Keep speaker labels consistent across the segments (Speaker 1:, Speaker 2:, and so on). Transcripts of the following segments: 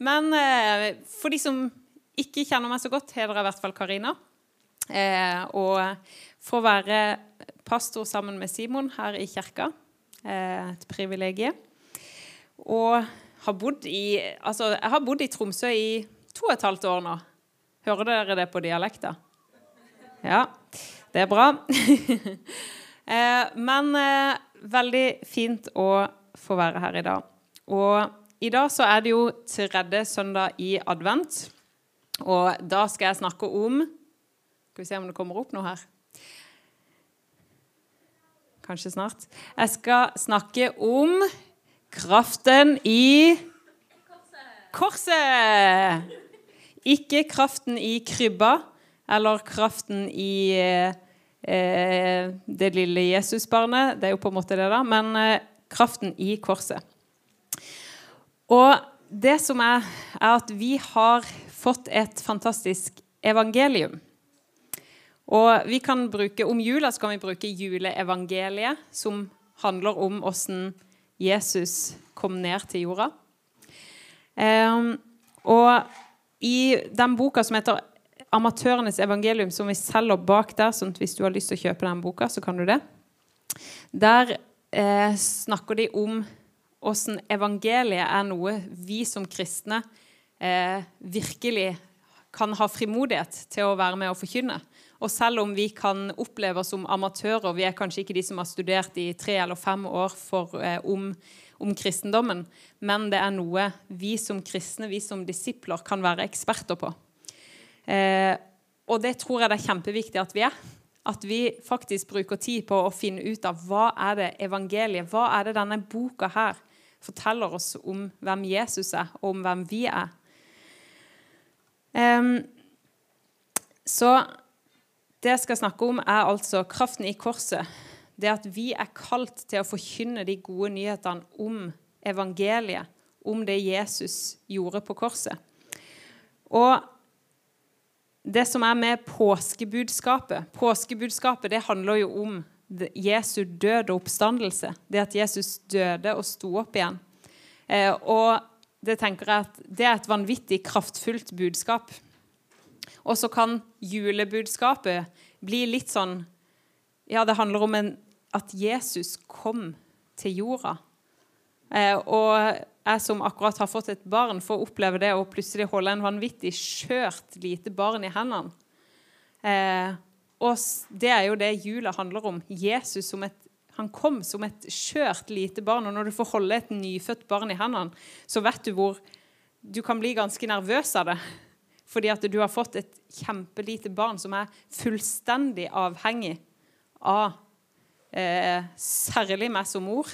Speaker 1: Men eh, for de som ikke kjenner meg så godt, heter jeg i hvert fall Karina. Eh, og får være pastor sammen med Simon her i kirka. Eh, et privilegium. Og har bodd i Altså, jeg har bodd i Tromsø i to og et halvt år nå. Hører dere det på dialekta? Ja, det er bra. men veldig fint å få være her i dag. Og i dag så er det jo tredje søndag i advent. Og da skal jeg snakke om Skal vi se om det kommer opp noe her. Kanskje snart. Jeg skal snakke om kraften i Korset! Ikke kraften i krybba eller kraften i eh, det lille Jesusbarnet. Det er jo på en måte det, da. Men eh, kraften i korset. Og det som er, er at vi har fått et fantastisk evangelium. Og vi kan bruke, Om jula så kan vi bruke juleevangeliet, som handler om hvordan Jesus kom ned til jorda. Um, og i den boka som heter 'Amatørenes evangelium', som vi selger bak der, sånn at hvis du har lyst til å kjøpe den boka, så kan du det. Der eh, snakker de om hvordan evangeliet er noe vi som kristne eh, virkelig kan ha frimodighet til å være med og forkynne. Og selv om vi kan oppleve oss som amatører, vi er kanskje ikke de som har studert i tre eller fem år for, eh, om, om, kristendommen, men det er noe vi som kristne, vi som disipler, kan være eksperter på. Eh, og det tror jeg det er kjempeviktig at vi er. At vi faktisk bruker tid på å finne ut av hva er det evangeliet, hva er det denne boka her forteller oss om hvem Jesus er, og om hvem vi er. Um, så det jeg skal snakke om, er altså kraften i korset. Det at vi er kalt til å forkynne de gode nyhetene om evangeliet, om det Jesus gjorde på korset. Og det som er med påskebudskapet Påskebudskapet det handler jo om Jesu død og oppstandelse. Det at Jesus døde og sto opp igjen. Eh, og det tenker jeg at det er et vanvittig kraftfullt budskap. Og så kan julebudskapet bli litt sånn Ja, det handler om en, at Jesus kom til jorda. Eh, og jeg som akkurat har fått et barn, får oppleve det å plutselig holde en vanvittig skjørt lite barn i hendene. Eh, og det er jo det jula handler om. Jesus som et, han kom som et skjørt lite barn. Og når du får holde et nyfødt barn i hendene, så vet du hvor Du kan bli ganske nervøs av det. Fordi at du har fått et kjempelite barn som er fullstendig avhengig av eh, særlig meg som mor,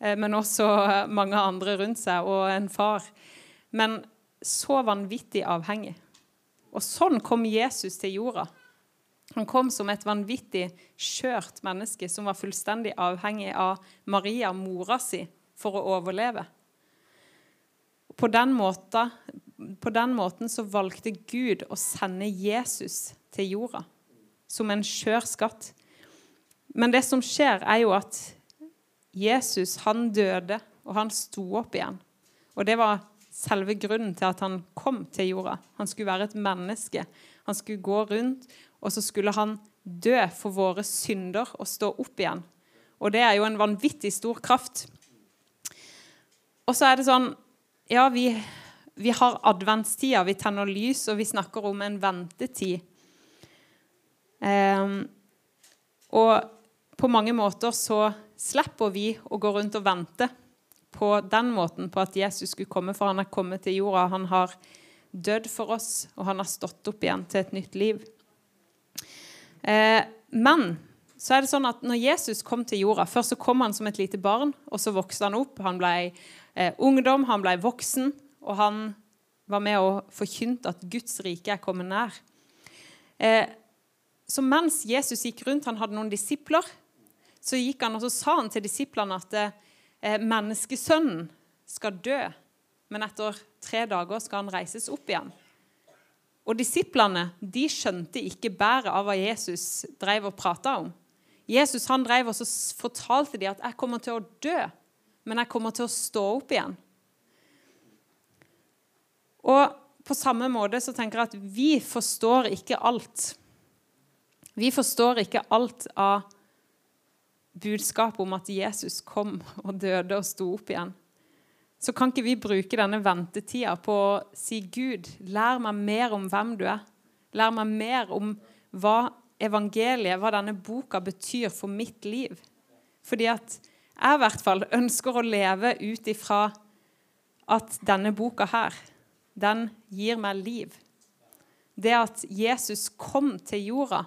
Speaker 1: eh, men også mange andre rundt seg, og en far. Men så vanvittig avhengig. Og sånn kom Jesus til jorda. Han kom som et vanvittig skjørt menneske som var fullstendig avhengig av Maria, mora si, for å overleve. På den, måten, på den måten så valgte Gud å sende Jesus til jorda som en skjør skatt. Men det som skjer, er jo at Jesus han døde, og han sto opp igjen. Og det var selve grunnen til at han kom til jorda. Han skulle være et menneske. Han skulle gå rundt og så skulle han dø for våre synder og stå opp igjen. Og det er jo en vanvittig stor kraft. Og så er det sånn Ja, vi, vi har adventstida, vi tenner lys, og vi snakker om en ventetid. Um, og på mange måter så slipper vi å gå rundt og vente på den måten på at Jesus skulle komme, for han er kommet til jorda. Han har dødd for oss, og han har stått opp igjen til et nytt liv. Eh, men så er det sånn at når Jesus kom til jorda Først så kom han som et lite barn, og så vokste han opp. Han ble eh, ungdom, han ble voksen, og han var med og forkynte at Guds rike er kommet nær. Eh, så mens Jesus gikk rundt, han hadde noen disipler, så gikk han og så sa han til disiplene at eh, menneskesønnen skal dø, men etter tre dager skal han reises opp igjen. Og disiplene de skjønte ikke bæret av hva Jesus drev og prata om. Jesus han drev og så fortalte de at 'jeg kommer til å dø, men jeg kommer til å stå opp igjen'. Og på samme måte så tenker jeg at vi forstår ikke alt. Vi forstår ikke alt av budskapet om at Jesus kom og døde og sto opp igjen. Så kan ikke vi bruke denne ventetida på å si Gud, lær meg mer om hvem du er. Lær meg mer om hva evangeliet, hva denne boka betyr for mitt liv. Fordi at jeg i hvert fall ønsker å leve ut ifra at denne boka her, den gir meg liv. Det at Jesus kom til jorda,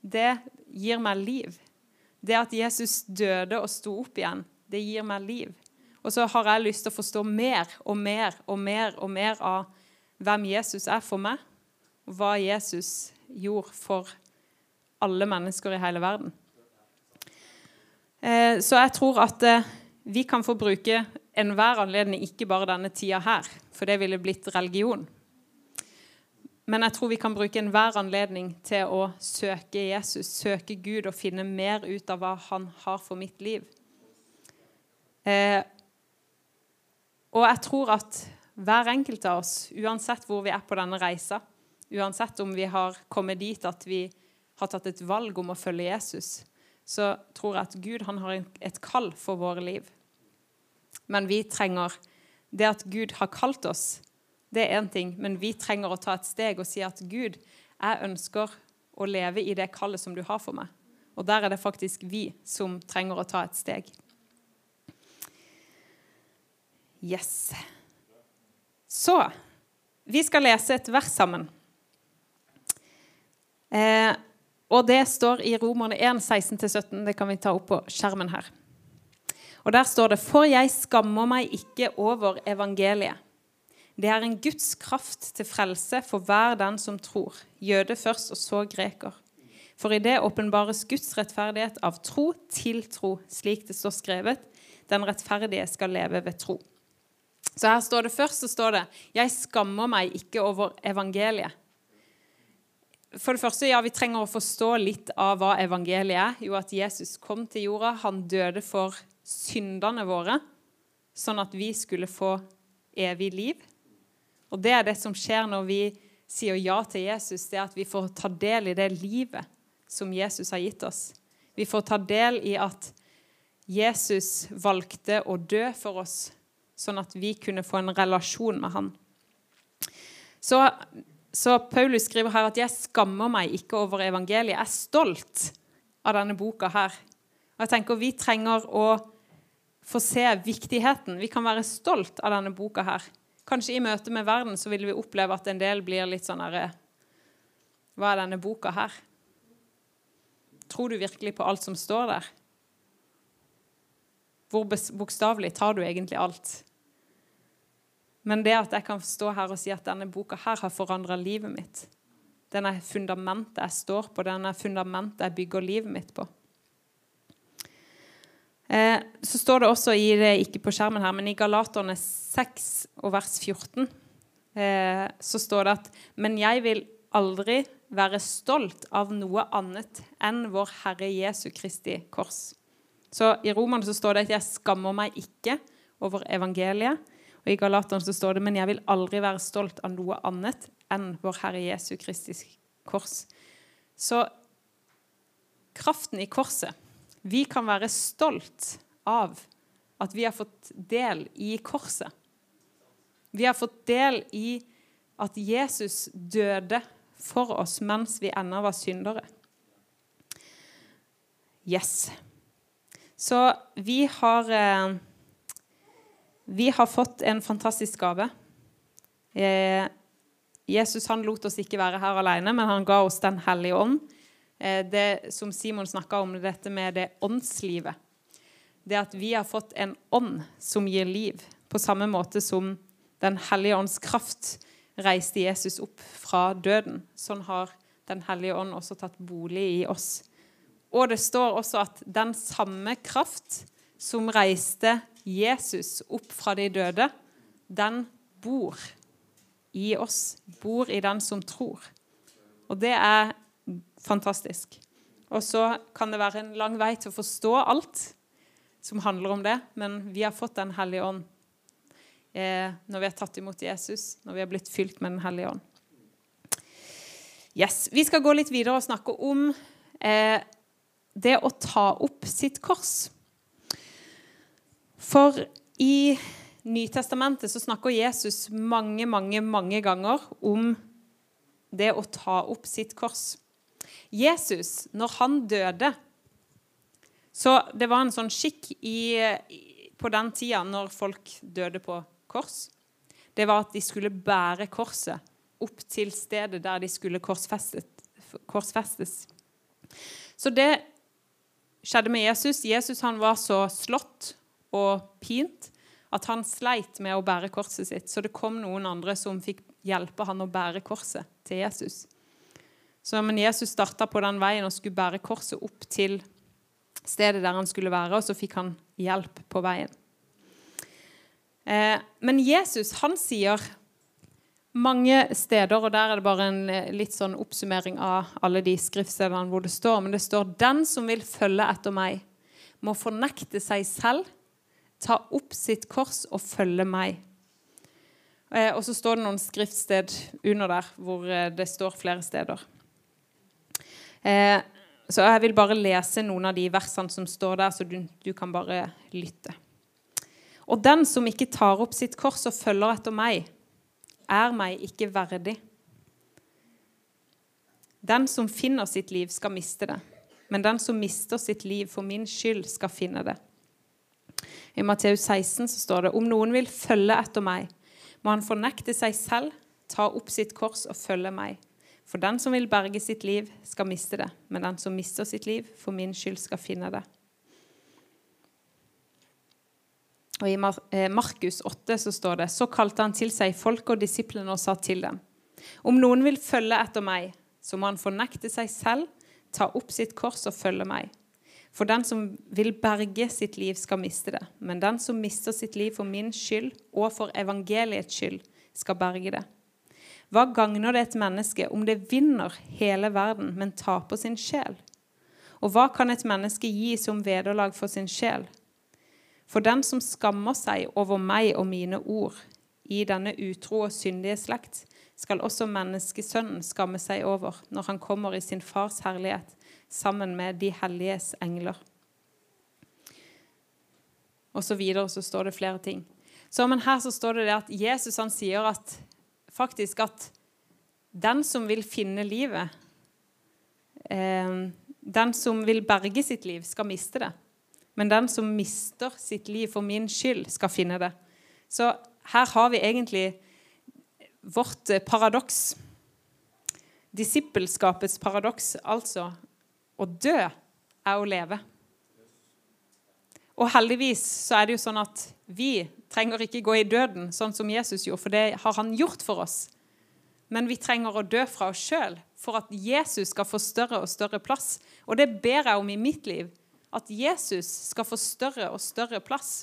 Speaker 1: det gir meg liv. Det at Jesus døde og sto opp igjen, det gir meg liv. Og så har jeg lyst til å forstå mer og mer og mer og mer av hvem Jesus er for meg, og hva Jesus gjorde for alle mennesker i hele verden. Eh, så jeg tror at eh, vi kan få bruke enhver anledning, ikke bare denne tida her, for det ville blitt religion. Men jeg tror vi kan bruke enhver anledning til å søke Jesus, søke Gud og finne mer ut av hva han har for mitt liv. Eh, og jeg tror at hver enkelt av oss, uansett hvor vi er på denne reisa, uansett om vi har kommet dit at vi har tatt et valg om å følge Jesus, så tror jeg at Gud har et kall for våre liv. Men vi trenger det at Gud har kalt oss, det er én ting. Men vi trenger å ta et steg og si at Gud, jeg ønsker å leve i det kallet som du har for meg. Og der er det faktisk vi som trenger å ta et steg. Yes. Så vi skal lese et vers sammen. Eh, og det står i Romerne 1, 16-17. Det kan vi ta opp på skjermen her. Og Der står det For jeg skammer meg ikke over evangeliet. Det er en Guds kraft til frelse for hver den som tror, jøde først og så greker. For i det åpenbares Guds rettferdighet av tro til tro, slik det står skrevet. Den rettferdige skal leve ved tro. Så her står det først så står det, 'Jeg skammer meg ikke over evangeliet'. For det første, ja, Vi trenger å forstå litt av hva evangeliet er. Jo, At Jesus kom til jorda, han døde for syndene våre, sånn at vi skulle få evig liv. Og det er det som skjer når vi sier ja til Jesus, det er at vi får ta del i det livet som Jesus har gitt oss. Vi får ta del i at Jesus valgte å dø for oss, sånn at vi kunne få en relasjon med han. Så, så Paulus skriver her at 'jeg skammer meg ikke over evangeliet'. Jeg er stolt av denne boka her. Og jeg tenker Vi trenger å få se viktigheten. Vi kan være stolt av denne boka her. Kanskje i møte med verden så vil vi oppleve at en del blir litt sånn herre Hva er denne boka her? Tror du virkelig på alt som står der? Hvor bokstavelig tar du egentlig alt? Men det at jeg kan stå her og si at denne boka her har forandra livet mitt Den er fundamentet jeg står på, den er fundamentet jeg bygger livet mitt på. Eh, så står det også i det, ikke på skjermen her, men i Galaterne 6 og vers 14 eh, så står det at Men jeg vil aldri være stolt av noe annet enn vår Herre Jesu Kristi kors. Så I Romerne så står det at 'jeg skammer meg ikke over evangeliet'. Og I Galaterne så står det 'men jeg vil aldri være stolt av noe annet enn vår Herre Jesu Kristi kors'. Så kraften i korset vi kan være stolt av at vi har fått del i korset. Vi har fått del i at Jesus døde for oss mens vi ennå var syndere. Yes. Så vi har eh, Vi har fått en fantastisk gave. Eh, Jesus han lot oss ikke være her alene, men han ga oss Den hellige ånd Eh, det som Simon snakka om, dette med det åndslivet. Det at vi har fått en ånd som gir liv, på samme måte som Den hellige ånds kraft reiste Jesus opp fra døden. Sånn har Den hellige ånd også tatt bolig i oss. Og det står også at den samme kraft som reiste Jesus opp fra de døde, den bor i oss. Bor i den som tror. Og det er fantastisk. Og så kan det være en lang vei til å forstå alt som handler om det, men vi har fått Den hellige ånd eh, når vi har tatt imot Jesus, når vi har blitt fylt med Den hellige ånd. Yes, Vi skal gå litt videre og snakke om eh, det å ta opp sitt kors. For i Nytestamentet så snakker Jesus mange, mange, mange ganger om det å ta opp sitt kors. Jesus, når han døde Så det var en sånn skikk i, på den tida når folk døde på kors. Det var at de skulle bære korset opp til stedet der de skulle korsfestes. Så det skjedde med Jesus. Jesus han var så slått og pint at han sleit med å bære korset sitt. Så det kom noen andre som fikk hjelpe han å bære korset til Jesus. Så men Jesus starta på den veien og skulle bære korset opp til stedet der han skulle være, og så fikk han hjelp på veien. Eh, men Jesus han sier mange steder, og der er det bare en eh, litt sånn oppsummering av alle de skriftstedene hvor det står, men det står 'Den som vil følge etter meg, må fornekte seg selv' Ta opp sitt kors og følge meg. Eh, og så står det noen skriftsted under der hvor eh, det står flere steder. Så jeg vil bare lese noen av de versene som står der, så du, du kan bare lytte. Og den som ikke tar opp sitt kors og følger etter meg, er meg ikke verdig. Den som finner sitt liv, skal miste det. Men den som mister sitt liv for min skyld, skal finne det. I Matteus 16 så står det om noen vil følge etter meg, må han fornekte seg selv, ta opp sitt kors og følge meg. For den som vil berge sitt liv, skal miste det, men den som mister sitt liv, for min skyld skal finne det. Og I eh, Markus 8 så står det så kalte han til seg folk og disiplene og sa til dem.: Om noen vil følge etter meg, så må han fornekte seg selv, ta opp sitt kors og følge meg. For den som vil berge sitt liv, skal miste det. Men den som mister sitt liv for min skyld og for evangeliets skyld, skal berge det. Hva gagner det et menneske om det vinner hele verden, men taper sin sjel? Og hva kan et menneske gi som vederlag for sin sjel? For den som skammer seg over meg og mine ord i denne utro og syndige slekt, skal også menneskesønnen skamme seg over når han kommer i sin fars herlighet sammen med de helliges engler. Og så videre så står det flere ting. Så, men her så står det, det at Jesus han sier at faktisk at den som vil finne livet eh, Den som vil berge sitt liv, skal miste det. Men den som mister sitt liv for min skyld, skal finne det. Så her har vi egentlig vårt paradoks. Disippelskapets paradoks, altså å dø er å leve. Og heldigvis så er det jo sånn at vi trenger ikke gå i døden sånn som Jesus gjorde, for det har han gjort for oss. Men vi trenger å dø fra oss sjøl for at Jesus skal få større og større plass. Og det ber jeg om i mitt liv. At Jesus skal få større og større plass.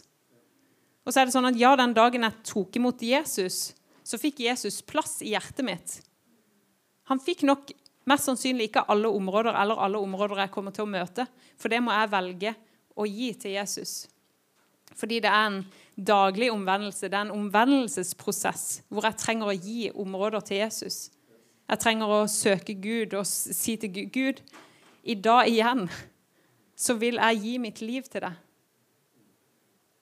Speaker 1: Og så er det sånn at ja, den dagen jeg tok imot Jesus, så fikk Jesus plass i hjertet mitt. Han fikk nok Mest sannsynlig ikke alle områder eller alle områder jeg kommer til å møte. For det må jeg velge å gi til Jesus. Fordi det er en daglig omvendelse. Det er en omvendelsesprosess hvor jeg trenger å gi områder til Jesus. Jeg trenger å søke Gud og si til Gud Gud, i dag igjen så vil jeg gi mitt liv til deg.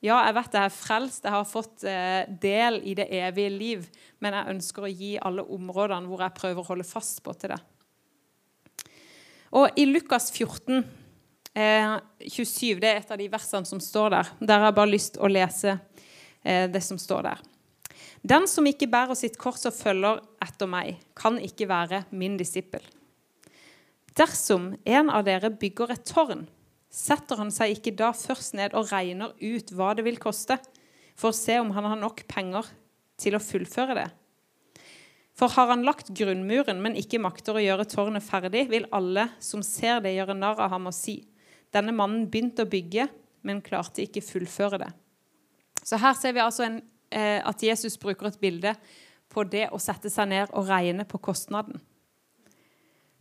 Speaker 1: Ja, jeg vet jeg er frelst, jeg har fått eh, del i det evige liv, men jeg ønsker å gi alle områdene hvor jeg prøver å holde fast på til det. Og i Lukas 14, eh, 27, det er et av de versene som står der. Der har jeg bare lyst til å lese eh, det som står der. Den som ikke bærer sitt kors og følger etter meg, kan ikke være min disippel. Dersom en av dere bygger et tårn, setter han seg ikke da først ned og regner ut hva det vil koste, for å se om han har nok penger til å fullføre det? For har han lagt grunnmuren, men ikke makter å gjøre tårnet ferdig, vil alle som ser det, gjøre narr av ham og si:" Denne mannen begynte å bygge, men klarte ikke fullføre det. Så her ser vi altså en, eh, at Jesus bruker et bilde på det å sette seg ned og regne på kostnaden.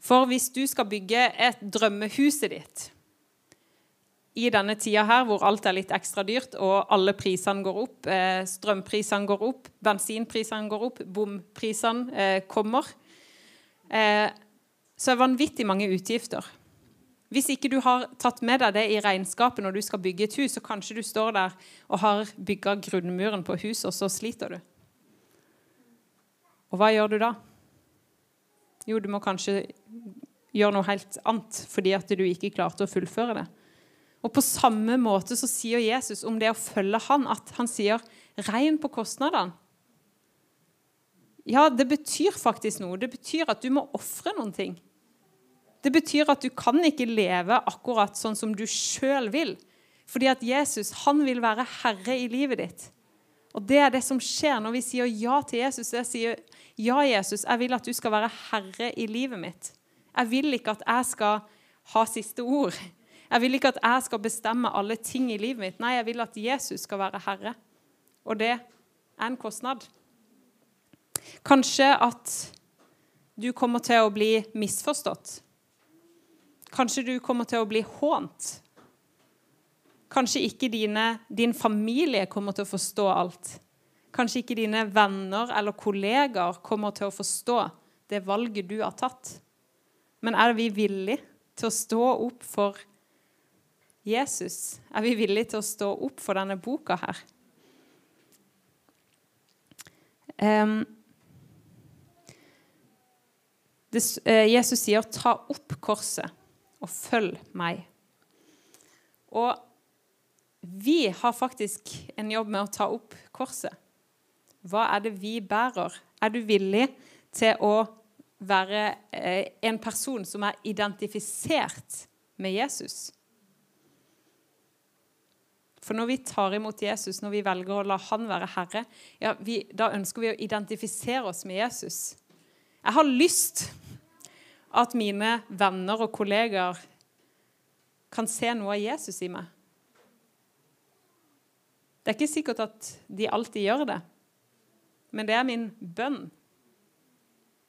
Speaker 1: For hvis du skal bygge et drømmehuset ditt i denne tida her hvor alt er litt ekstra dyrt, og alle prisene går opp, eh, strømprisene går opp, bensinprisene går opp, bomprisene eh, kommer, eh, så er vanvittig mange utgifter. Hvis ikke du har tatt med deg det i regnskapet når du skal bygge et hus, så kanskje du står der og har bygga grunnmuren på huset, og så sliter du. Og hva gjør du da? Jo, du må kanskje gjøre noe helt annet fordi at du ikke klarte å fullføre det. Og På samme måte så sier Jesus om det å følge han, at han sier 'regn på kostnadene'. Ja, det betyr faktisk noe. Det betyr at du må ofre noen ting. Det betyr at du kan ikke leve akkurat sånn som du sjøl vil. Fordi at Jesus han vil være herre i livet ditt. Og Det er det som skjer når vi sier ja til Jesus. Jeg sier ja, Jesus, jeg vil at du skal være herre i livet mitt. Jeg vil ikke at jeg skal ha siste ord. Jeg vil ikke at jeg skal bestemme alle ting i livet mitt. Nei, jeg vil at Jesus skal være herre. Og det er en kostnad. Kanskje at du kommer til å bli misforstått. Kanskje du kommer til å bli hånt. Kanskje ikke dine, din familie kommer til å forstå alt. Kanskje ikke dine venner eller kollegaer kommer til å forstå det valget du har tatt. Men er vi villige til å stå opp for Jesus? Er vi villige til å stå opp for denne boka her? Um, det, uh, Jesus sier 'ta opp korset og følg meg'. Og vi har faktisk en jobb med å ta opp korset. Hva er det vi bærer? Er du villig til å være uh, en person som er identifisert med Jesus? For når vi tar imot Jesus, når vi velger å la han være herre, ja, vi, da ønsker vi å identifisere oss med Jesus. Jeg har lyst at mine venner og kollegaer kan se noe av Jesus i meg. Det er ikke sikkert at de alltid gjør det, men det er min bønn.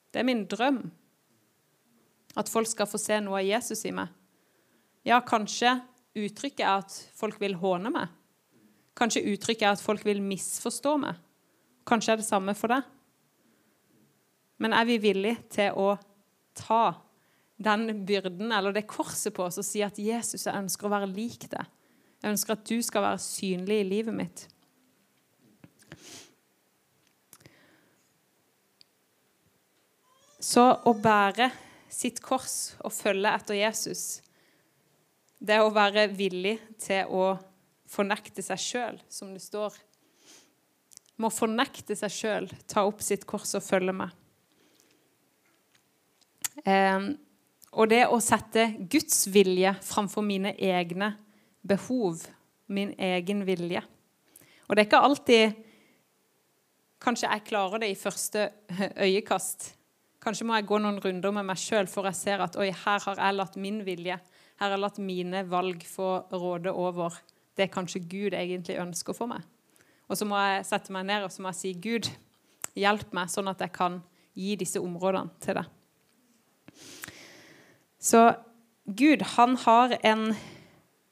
Speaker 1: Det er min drøm at folk skal få se noe av Jesus i meg. Ja, kanskje uttrykket er at folk vil håne meg. Kanskje uttrykket er at folk vil misforstå meg. Kanskje er det samme for deg. Men er vi villige til å ta den byrden eller det korset på oss og si at Jesus, jeg ønsker å være lik deg. Jeg ønsker at du skal være synlig i livet mitt. Så å bære sitt kors og følge etter Jesus det å være villig til å fornekte seg sjøl, som det står. Må fornekte seg sjøl, ta opp sitt kors og følge med. Eh, og det å sette Guds vilje framfor mine egne behov, min egen vilje. Og det er ikke alltid Kanskje jeg klarer det i første øyekast. Kanskje må jeg gå noen runder med meg sjøl for jeg ser at oi, her har jeg latt min vilje her har jeg latt mine valg få råde over det kanskje Gud egentlig ønsker for meg. Og så må jeg sette meg ned og så må jeg si, Gud, hjelp meg, sånn at jeg kan gi disse områdene til deg. Så Gud, han har en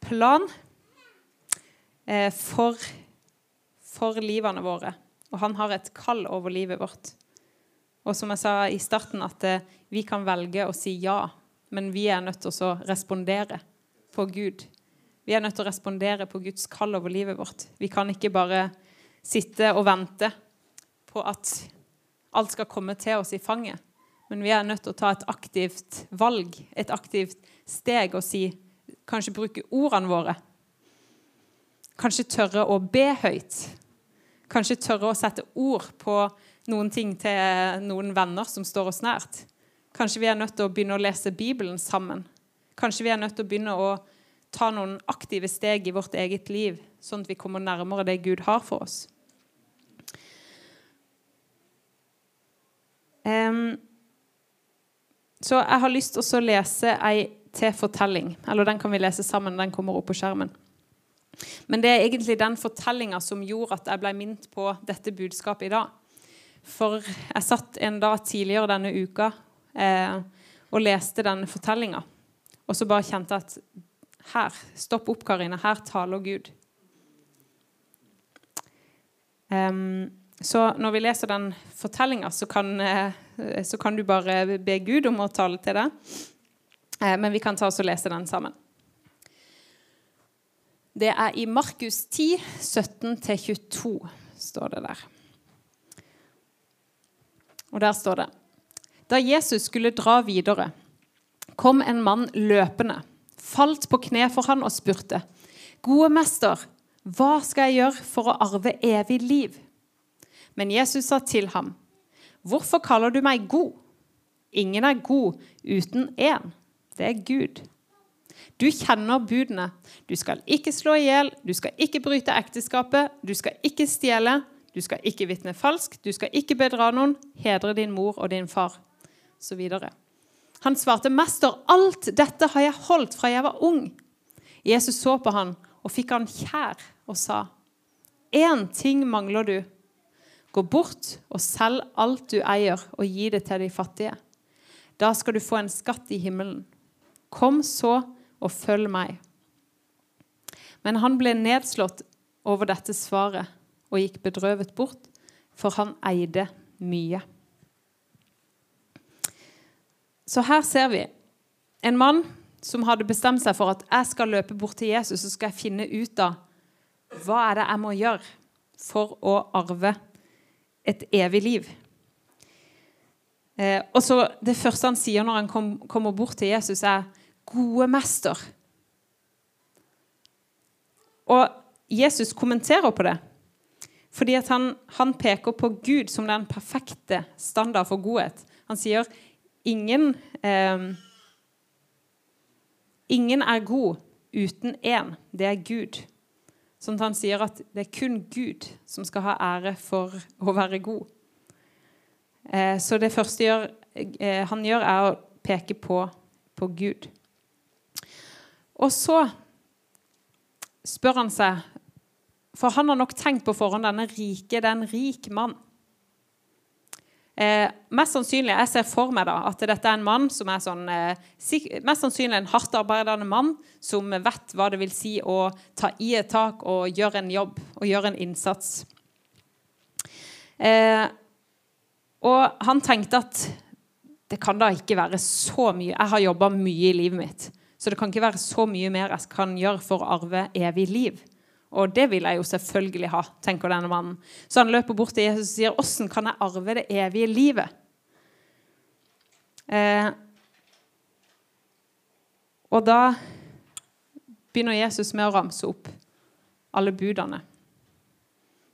Speaker 1: plan eh, for, for livene våre. Og han har et kall over livet vårt. Og som jeg sa i starten, at eh, vi kan velge å si ja men vi er nødt til å respondere på Gud. Vi er nødt til å respondere på Guds kall over livet vårt. Vi kan ikke bare sitte og vente på at alt skal komme til oss i fanget. Men vi er nødt til å ta et aktivt valg, et aktivt steg, og si Kanskje bruke ordene våre. Kanskje tørre å be høyt. Kanskje tørre å sette ord på noen ting til noen venner som står oss nært. Kanskje vi er nødt til å begynne å lese Bibelen sammen. Kanskje vi er nødt til å begynne å ta noen aktive steg i vårt eget liv, sånn at vi kommer nærmere det Gud har for oss. Um, så jeg har lyst til å lese ei til fortelling. Eller den kan vi lese sammen. Den kommer opp på skjermen. Men det er egentlig den fortellinga som gjorde at jeg ble minnet på dette budskapet i dag. For jeg satt en dag tidligere denne uka eh, og leste denne fortellinga. Og så bare kjente at her Stopp opp, Karine. Her taler Gud. Um, så når vi leser den fortellinga, så, eh, så, kan du bare be Gud om å tale til deg. Eh, men vi kan ta oss og lese den sammen. Det er i Markus 10, 17-22, står det der. Og der står det Da Jesus skulle dra videre, kom en mann løpende, falt på kne for han og spurte, Gode mester, hva skal jeg gjøre for å arve evig liv? Men Jesus sa til ham, Hvorfor kaller du meg god? Ingen er god uten én. Det er Gud. Du kjenner budene. Du skal ikke slå i hjel, du skal ikke bryte ekteskapet, du skal ikke stjele, du skal ikke vitne falskt, du skal ikke bedra noen, hedre din mor og din far, videre. Han svarte, 'Mester, alt dette har jeg holdt fra jeg var ung.' Jesus så på han og fikk han kjær og sa, 'Én ting mangler du. Gå bort og selg alt du eier, og gi det til de fattige.' Da skal du få en skatt i himmelen. Kom så og følg meg. Men han ble nedslått over dette svaret og gikk bedrøvet bort, for han eide mye. Så her ser vi en mann som hadde bestemt seg for at jeg skal løpe bort til Jesus og skal jeg finne ut av hva er det jeg må gjøre for å arve et evig liv. Eh, og så Det første han sier når han kom, kommer bort til Jesus, er gode mester. Og Jesus kommenterer på det. Fordi han, han, peker på Gud som den perfekte standard for godhet. Han sier ingen eh, Ingen er god uten én. Det er Gud. Sånn at han sier at det er kun Gud som skal ha ære for å være god. Eh, så det første gjør, eh, han gjør, er å peke på, på Gud. Og så spør han seg For han har nok tenkt på forhånd denne rike, det er en rik mann. Eh, mest sannsynlig, Jeg ser for meg da, at dette er en mann som er sånn, eh, mest sannsynlig en hardt arbeidende mann som vet hva det vil si å ta i et tak og gjøre en jobb og gjøre en innsats. Eh, og han tenkte at det kan da ikke være så mye. Jeg har jobba mye i livet mitt. Så det kan ikke være så mye mer jeg kan gjøre for å arve evig liv. Og det vil jeg jo selvfølgelig ha, tenker denne mannen. Så han løper bort til Jesus og sier, 'Åssen kan jeg arve det evige livet?' Eh, og da begynner Jesus med å ramse opp alle budene.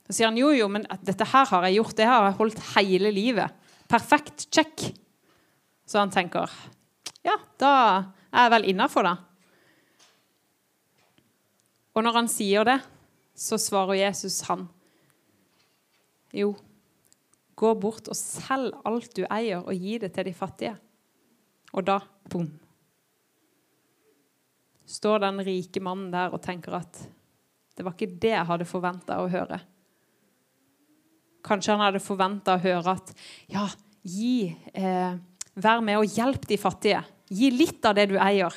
Speaker 1: Så sier han jo, jo, men dette her har jeg gjort, det har jeg holdt hele livet. Perfekt. Check. Så han tenker ja, da er jeg vel innafor, da. Og når han sier det, så svarer Jesus han. Jo, gå bort og selg alt du eier, og gi det til de fattige. Og da bom. Står den rike mannen der og tenker at det var ikke det jeg hadde forventa å høre. Kanskje han hadde forventa å høre at ja, gi, eh, vær med og hjelp de fattige. Gi litt av det du eier.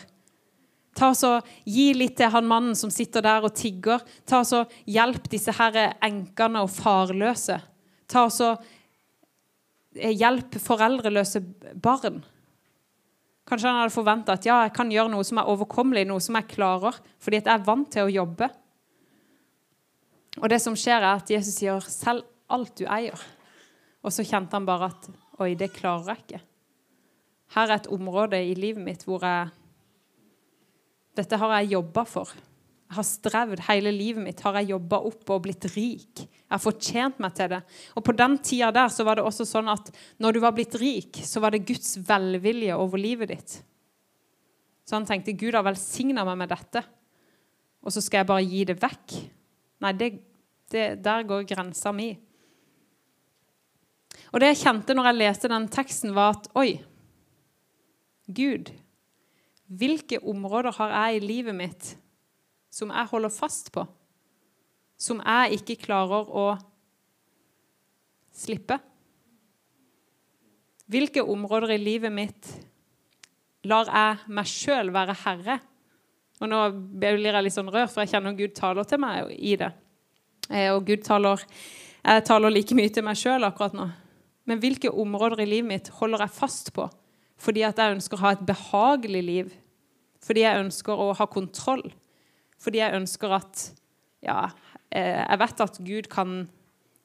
Speaker 1: Ta så, Gi litt til han mannen som sitter der og tigger. Ta så, Hjelp disse her enkene og farløse. Ta så, eh, Hjelp foreldreløse barn. Kanskje han hadde forventa at ja, jeg kan gjøre noe som er overkommelig, noe som jeg klarer, fordi at jeg er vant til å jobbe. Og det som skjer, er at Jesus sier 'selg alt du eier'. Og så kjente han bare at 'oi, det klarer jeg ikke'. Her er et område i livet mitt hvor jeg Dette har jeg jobba for. Jeg har strevd hele livet mitt, har jeg jobba opp og blitt rik. Jeg har fortjent meg til det. Og på den tida der så var det også sånn at når du var blitt rik, så var det Guds velvilje over livet ditt. Så han tenkte Gud har velsigna meg med dette, og så skal jeg bare gi det vekk. Nei, det, det, der går grensa mi. Og det jeg kjente når jeg leste den teksten, var at oi, Gud, hvilke områder har jeg i livet mitt som jeg holder fast på? Som jeg ikke klarer å slippe? Hvilke områder i livet mitt lar jeg meg sjøl være herre Og nå blir jeg litt sånn rør, for jeg kjenner Gud taler til meg i det. Eh, og Gud taler Jeg taler like mye til meg sjøl akkurat nå. Men hvilke områder i livet mitt holder jeg fast på fordi at jeg ønsker å ha et behagelig liv? Fordi jeg ønsker å ha kontroll? Fordi jeg ønsker at Ja, eh, jeg vet at Gud kan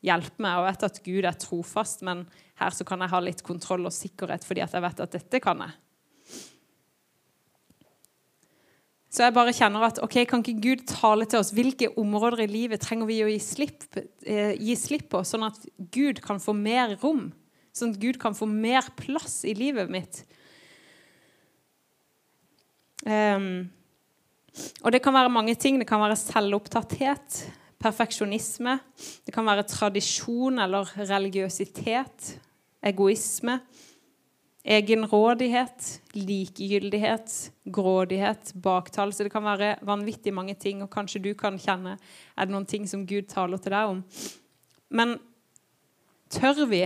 Speaker 1: hjelpe meg, og vet at Gud er trofast, men her så kan jeg ha litt kontroll og sikkerhet fordi at jeg vet at dette kan jeg. Så jeg bare kjenner at ok, kan ikke Gud tale til oss? Hvilke områder i livet trenger vi å gi slipp, eh, gi slipp på, sånn at Gud kan få mer rom? Sånn at Gud kan få mer plass i livet mitt? Um, og det kan være mange ting. Det kan være selvopptatthet, perfeksjonisme. Det kan være tradisjon eller religiøsitet, egoisme. Egenrådighet, likegyldighet, grådighet, baktalelse. Det kan være vanvittig mange ting, og kanskje du kan kjenne er det noen ting som Gud taler til deg om. Men tør vi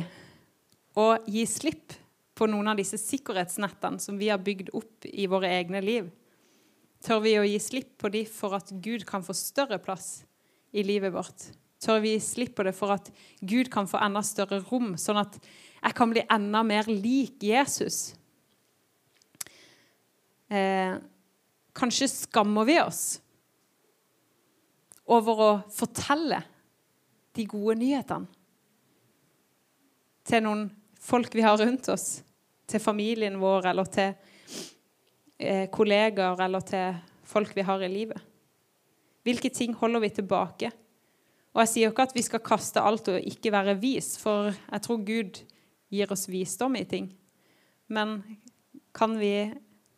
Speaker 1: å gi slipp på noen av disse sikkerhetsnettene som vi har bygd opp i våre egne liv? Tør vi å gi slipp på de for at Gud kan få større plass i livet vårt? Tør vi gi slipp på det for at Gud kan få enda større rom, sånn at jeg kan bli enda mer lik Jesus. Eh, kanskje skammer vi oss over å fortelle de gode nyhetene til noen folk vi har rundt oss, til familien vår eller til eh, kollegaer eller til folk vi har i livet. Hvilke ting holder vi tilbake? Og Jeg sier ikke at vi skal kaste alt og ikke være vis, for jeg tror Gud gir oss visdom i ting. Men kan vi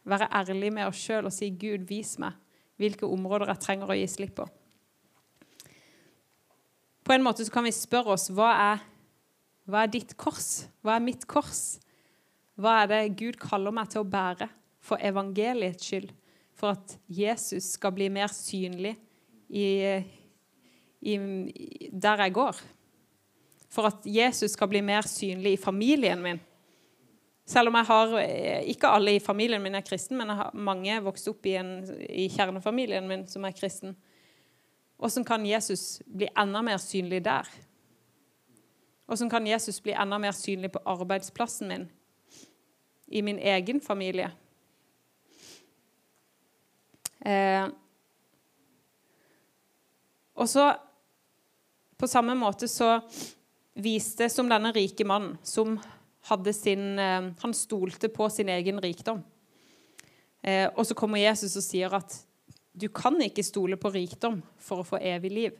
Speaker 1: være ærlige med oss sjøl og si 'Gud, vis meg hvilke områder jeg trenger å gi slipp på'? På en måte så kan vi spørre oss hva er, hva er ditt kors? Hva er mitt kors? Hva er det Gud kaller meg til å bære for evangeliets skyld? For at Jesus skal bli mer synlig i, i, der jeg går? for at Jesus skal bli mer synlig i familien min. Selv om jeg har eh, Ikke alle i familien min er kristen, men jeg har mange vokst opp i, en, i kjernefamilien min som er kristen. Hvordan kan Jesus bli enda mer synlig der? Hvordan kan Jesus bli enda mer synlig på arbeidsplassen min? I min egen familie? Eh, og så På samme måte så viste som denne rike mannen som hadde sin eh, Han stolte på sin egen rikdom. Eh, og så kommer Jesus og sier at du kan ikke stole på rikdom for å få evig liv.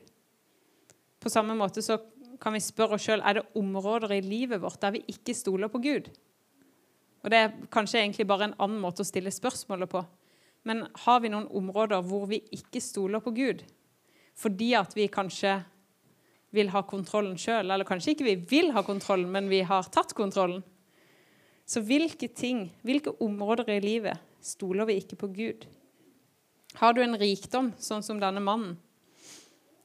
Speaker 1: På samme måte så kan vi spørre oss sjøl er det områder i livet vårt der vi ikke stoler på Gud. Og Det er kanskje egentlig bare en annen måte å stille spørsmålet på. Men har vi noen områder hvor vi ikke stoler på Gud? Fordi at vi kanskje vil ha kontrollen sjøl. Eller kanskje ikke vi vil ha kontrollen, men vi har tatt kontrollen. Så hvilke ting, hvilke områder i livet stoler vi ikke på Gud? Har du en rikdom, sånn som denne mannen,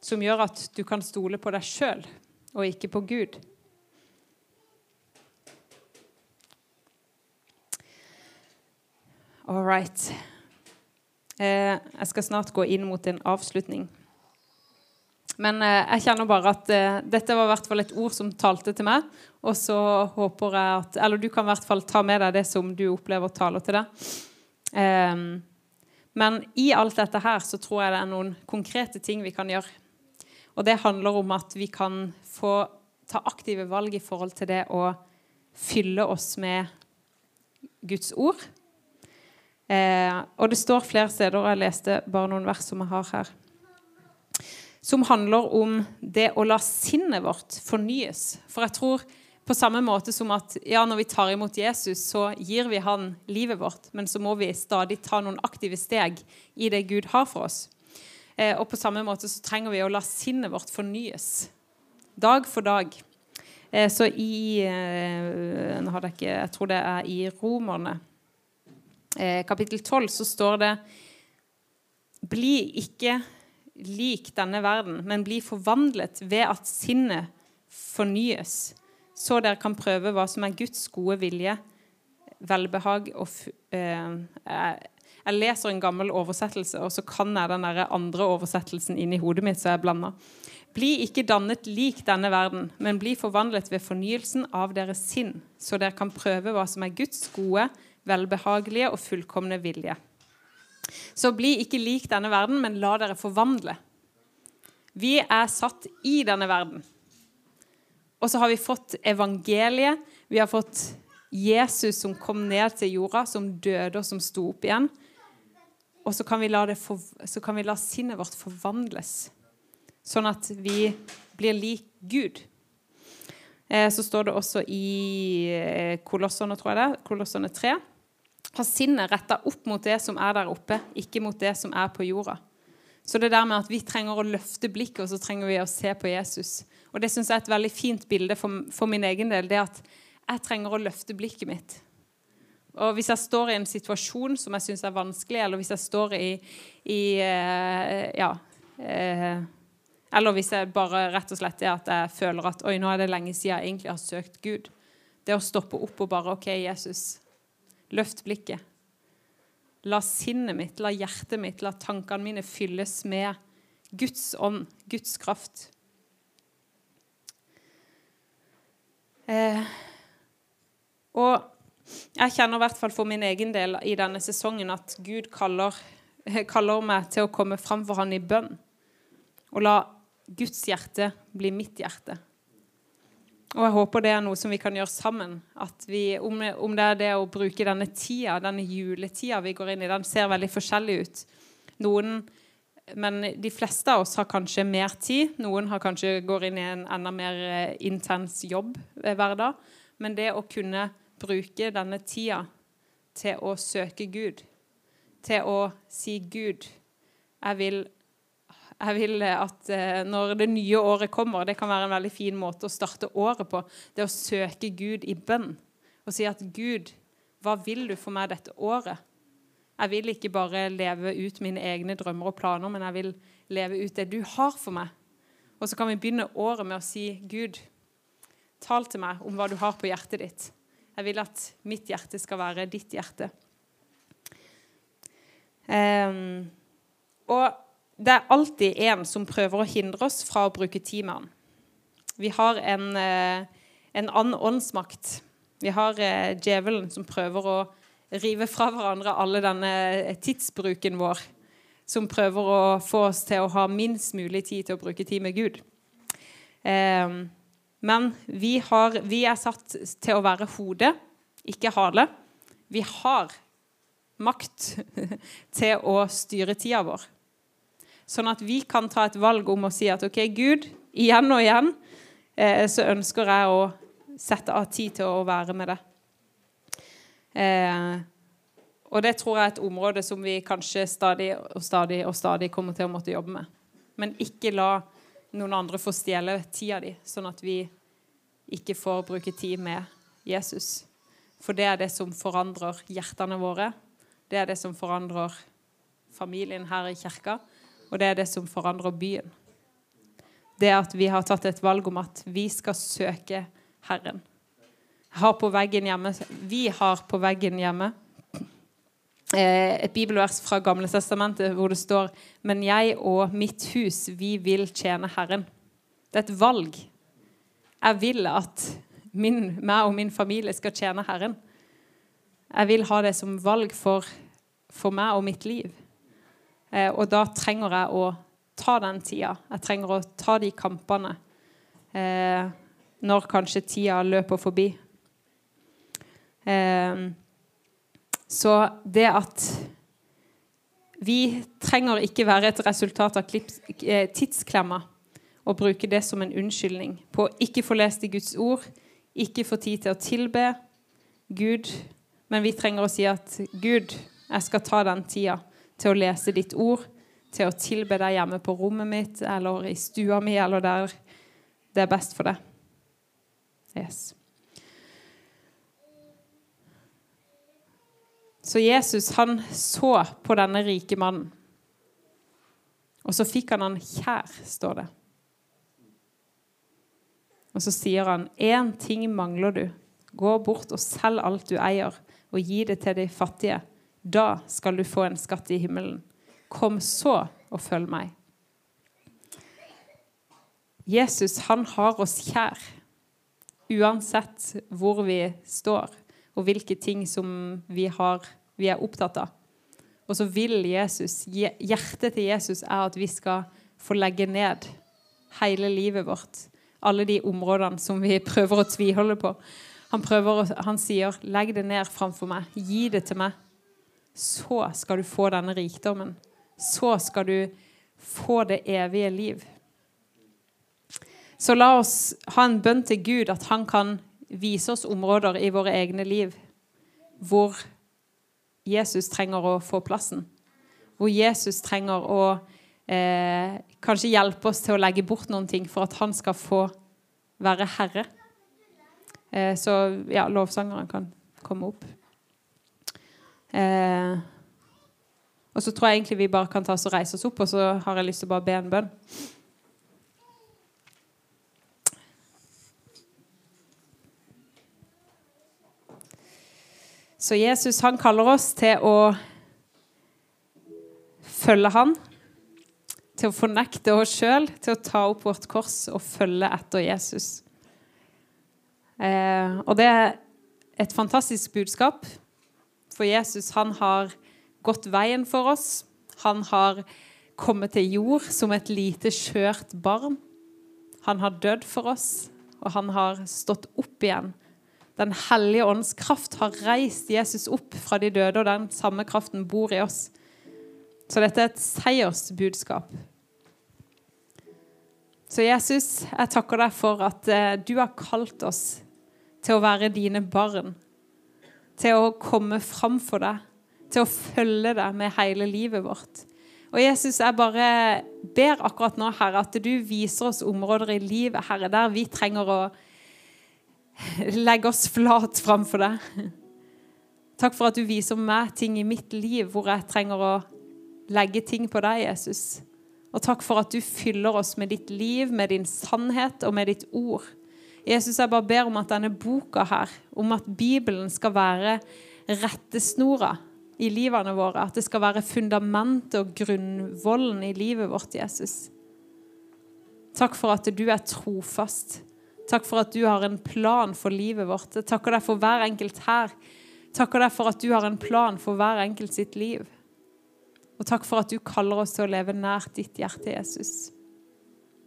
Speaker 1: som gjør at du kan stole på deg sjøl og ikke på Gud? All right. Eh, jeg skal snart gå inn mot en avslutning. Men eh, jeg kjenner bare at eh, dette var i hvert fall et ord som talte til meg. Og så håper jeg at Eller du kan i hvert fall ta med deg det som du opplever taler til deg. Men i alt dette her så tror jeg det er noen konkrete ting vi kan gjøre. Og det handler om at vi kan få ta aktive valg i forhold til det å fylle oss med Guds ord. Eh, og det står flere steder, og jeg leste bare noen vers som jeg har her som handler om det å la sinnet vårt fornyes. For jeg tror på samme måte som at ja, når vi tar imot Jesus, så gir vi han livet vårt, men så må vi stadig ta noen aktive steg i det Gud har for oss. Eh, og på samme måte så trenger vi å la sinnet vårt fornyes. Dag for dag. Eh, så i eh, nå hadde jeg, ikke, jeg tror det er i Romerne, eh, kapittel 12, så står det Bli ikke lik denne verden, men bli forvandlet ved at sinnet fornyes, så dere kan prøve hva som er Guds gode vilje, velbehag og uh, jeg leser en gammel oversettelse, og så kan jeg den der andre oversettelsen inn i hodet mitt, så jeg blanda. Bli ikke dannet lik denne verden, men bli forvandlet ved fornyelsen av deres sinn, så dere kan prøve hva som er Guds gode, velbehagelige og fullkomne vilje. Så bli ikke lik denne verden, men la dere forvandle. Vi er satt i denne verden. Og så har vi fått evangeliet. Vi har fått Jesus som kom ned til jorda, som døde og som sto opp igjen. Og så kan for, kan vi la sinnet vårt forvandles, sånn at vi blir lik Gud. Eh, så står det også i eh, Kolossene, tror jeg det, Kolossene 3 har sinnet retta opp mot det som er der oppe, ikke mot det som er på jorda. Så det der med at vi trenger å løfte blikket, og så trenger vi å se på Jesus. Og det syns jeg er et veldig fint bilde for, for min egen del. det at jeg trenger å løfte blikket mitt. Og hvis jeg står i en situasjon som jeg syns er vanskelig, eller hvis jeg står i, i uh, Ja. Uh, eller hvis jeg bare rett og slett er at jeg føler at oi, nå er det lenge siden jeg egentlig har søkt Gud. Det å stoppe opp og bare OK, Jesus, løft blikket. La sinnet mitt, la hjertet mitt, la tankene mine fylles med Guds ånd, Guds kraft. Eh, og jeg kjenner i hvert fall for min egen del i denne sesongen at Gud kaller, kaller meg til å komme fram for Han i bønn. Og la Guds hjerte bli mitt hjerte. Og jeg håper det er noe som vi kan gjøre sammen. Vi, om, om det er det å bruke denne tida, denne juletida vi går inn i, den ser veldig forskjellig ut. Noen, men de fleste av oss har kanskje mer tid. Noen har kanskje går inn i en enda mer eh, intens jobb eh, hver dag. Men det å kunne bruke denne tida til å søke Gud, til å si Gud, jeg vil, jeg vil at eh, når det nye året kommer Det kan være en veldig fin måte å starte året på. Det å søke Gud i bønn og si at Gud, hva vil du for meg dette året? Jeg vil ikke bare leve ut mine egne drømmer og planer, men jeg vil leve ut det du har for meg. Og så kan vi begynne året med å si, Gud, tal til meg om hva du har på hjertet ditt. Jeg vil at mitt hjerte skal være ditt hjerte. Um, og det er alltid en som prøver å hindre oss fra å bruke tid med han. Vi har en, uh, en annen åndsmakt. Vi har uh, djevelen som prøver å rive fra hverandre alle denne tidsbruken vår. Som prøver å få oss til å ha minst mulig tid til å bruke tid med Gud. Um, men vi, har, vi er satt til å være hode, ikke hale. Vi har makt til å styre tida vår. Sånn at vi kan ta et valg om å si at OK, Gud, igjen og igjen eh, så ønsker jeg å sette av tid til å være med deg. Eh, og det tror jeg er et område som vi kanskje stadig og stadig og stadig kommer til å måtte jobbe med. Men ikke la noen andre får stjele tida di, sånn at vi ikke får bruke tid med Jesus. For det er det som forandrer hjertene våre. Det er det som forandrer familien her i kirka, og det er det som forandrer byen. Det at vi har tatt et valg om at vi skal søke Herren. Har på veggen hjemme, vi har på veggen hjemme et bibelvers fra Gamle testamentet hvor det står Men jeg og mitt hus, vi vil tjene Herren. Det er et valg. Jeg vil at min, meg og min familie skal tjene Herren. Jeg vil ha det som valg for, for meg og mitt liv. Eh, og da trenger jeg å ta den tida. Jeg trenger å ta de kampene eh, når kanskje tida løper forbi. Eh, så det at vi trenger ikke være et resultat av eh, tidsklemma og bruke det som en unnskyldning på å ikke få lest i Guds ord, ikke få tid til å tilbe Gud. Men vi trenger å si at Gud, jeg skal ta den tida til å lese ditt ord, til å tilbe deg hjemme på rommet mitt eller i stua mi eller der det er best for deg. Yes. Så Jesus han så på denne rike mannen. Og så fikk han han kjær, står det. Og så sier han, 'Én ting mangler du. Gå bort og selg alt du eier, og gi det til de fattige.' Da skal du få en skatt i himmelen. Kom så og følg meg. Jesus han har oss kjær, uansett hvor vi står, og hvilke ting som vi, har, vi er opptatt av. Og så vil Jesus, Hjertet til Jesus er at vi skal få legge ned hele livet vårt. Alle de områdene som vi prøver å tviholde på. Han, prøver, han sier, 'Legg det ned framfor meg. Gi det til meg.' Så skal du få denne rikdommen. Så skal du få det evige liv. Så la oss ha en bønn til Gud at han kan vise oss områder i våre egne liv hvor Jesus trenger å få plassen. Hvor Jesus trenger å eh, kanskje hjelpe oss til å legge bort noen ting for at han skal få være herre. Eh, så ja, lovsangeren kan komme opp. Eh, og så tror jeg egentlig vi bare kan ta oss og reise oss opp, og så har jeg lyst til å bare be en bønn. Så Jesus han kaller oss til å følge han, til å fornekte oss sjøl, til å ta opp vårt kors og følge etter Jesus. Eh, og det er et fantastisk budskap, for Jesus han har gått veien for oss. Han har kommet til jord som et lite, skjørt barn. Han har dødd for oss, og han har stått opp igjen den hellige ånds kraft har reist Jesus opp fra de døde, og den samme kraften bor i oss. Så dette er et seiersbudskap. Så Jesus, jeg takker deg for at eh, du har kalt oss til å være dine barn. Til å komme fram for deg, til å følge deg med hele livet vårt. Og Jesus, jeg bare ber akkurat nå, Herre, at du viser oss områder i livet, Herre, der vi trenger å legge oss flat framfor deg. Takk for at du viser meg ting i mitt liv hvor jeg trenger å legge ting på deg, Jesus. Og takk for at du fyller oss med ditt liv, med din sannhet og med ditt ord. Jesus, jeg bare ber om at denne boka her, om at Bibelen skal være rettesnora i livene våre. At det skal være fundamentet og grunnvollen i livet vårt, Jesus. Takk for at du er trofast. Takk for at du har en plan for livet vårt. Jeg takker deg for hver enkelt her. Takker deg for at du har en plan for hver enkelt sitt liv. Og takk for at du kaller oss til å leve nært ditt hjerte, Jesus.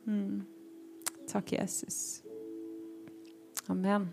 Speaker 1: Mm. Takk, Jesus. Amen.